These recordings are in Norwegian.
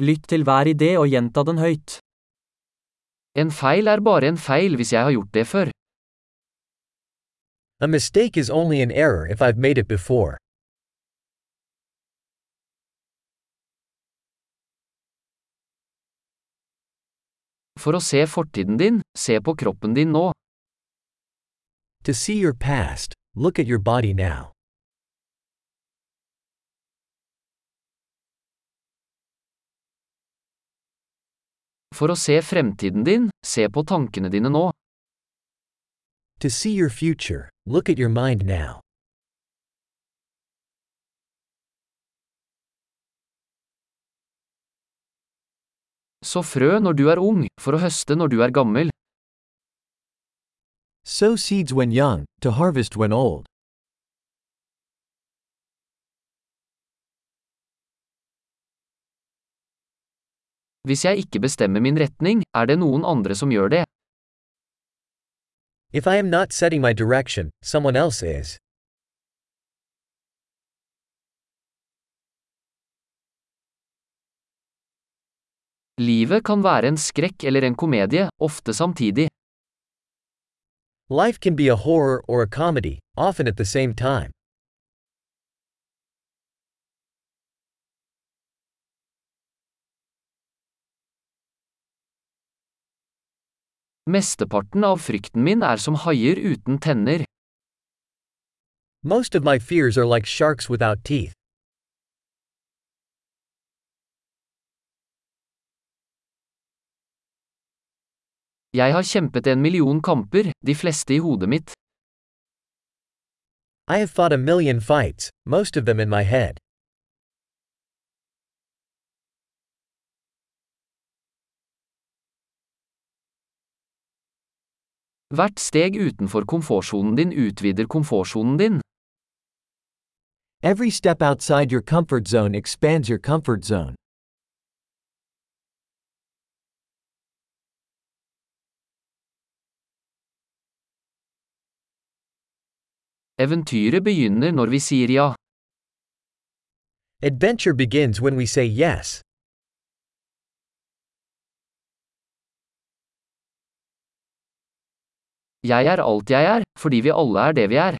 Lytt til hver idé og gjenta den høyt. En feil er bare en feil hvis jeg har gjort det før. A mistake is only an error if I've made it before. For å se fortiden din, se på kroppen din nå. To see your past, look at your body now. For å se fremtiden din, se på tankene dine nå. To see your future, look at your mind now. Så frø når du er ung, for å høste når du er gammel. Sow seeds when young, to harvest when old. Hvis jeg ikke bestemmer min retning, er det noen andre som gjør det. If I am not setting my direction, someone else is. Livet kan være en skrekk eller en komedie, ofte samtidig. Life can be a horror or a comedy, often at the same time. Mesteparten av frykten min er som haier uten tenner. Most of my fears are like sharks without teeth. Jeg har kjempet en million kamper, de fleste i hodet mitt. I have fought a million fights, most of them in my head. Hvert steg utenfor komfortsonen din utvider komfortsonen din. Every step outside your comfort zone expands your comfort zone. Eventyret begynner når vi sier ja. Adventure begins when we say yes. Jeg er alt jeg er, fordi vi alle er det vi er.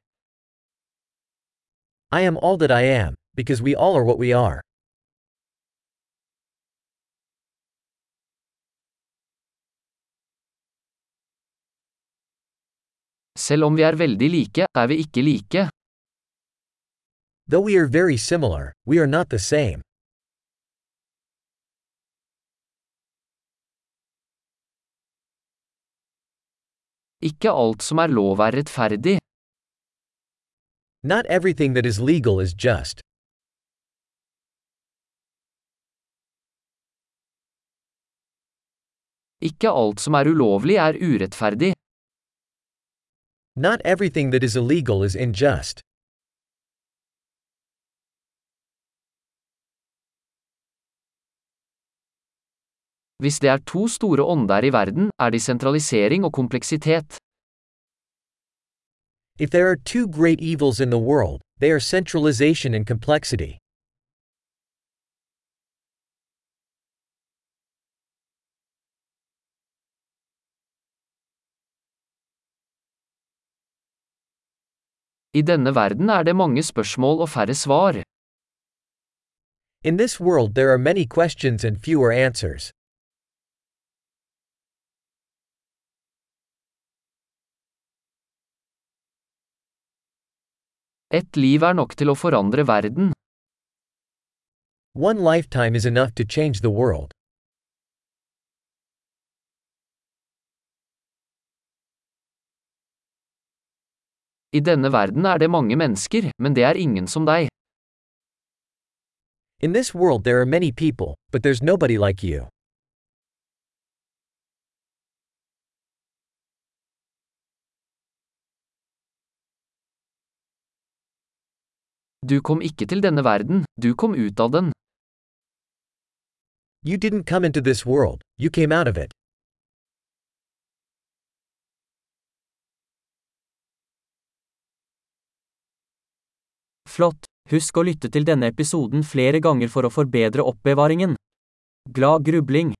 I am all that I am, because we all are what we are. Selv om vi er veldig like, er vi ikke like. Though we are very similar, we are not the same. Ikke alt som er lov er rettferdig. Not everything that is legal is just. Ikke alt som er ulovlig er urettferdig. Not everything that is illegal is unjust. Hvis det er to store ånder i verden, er de sentralisering og kompleksitet. If there are two great evils in the world, they are centralization and complexity. I denne verden er det mange spørsmål og færre svar. In this world, there are many questions and fewer answers. Ett liv er nok til å forandre verden. One lifetime is enough to change the world. I denne verden er det mange mennesker, men det er ingen som deg. In this world, there are many people, but there's nobody like you. Du kom ikke til denne verden, du kom ut av den. You didn't come into this world, you came out of it. Flott! Husk å lytte til denne episoden flere ganger for å forbedre oppbevaringen. Glad grubling.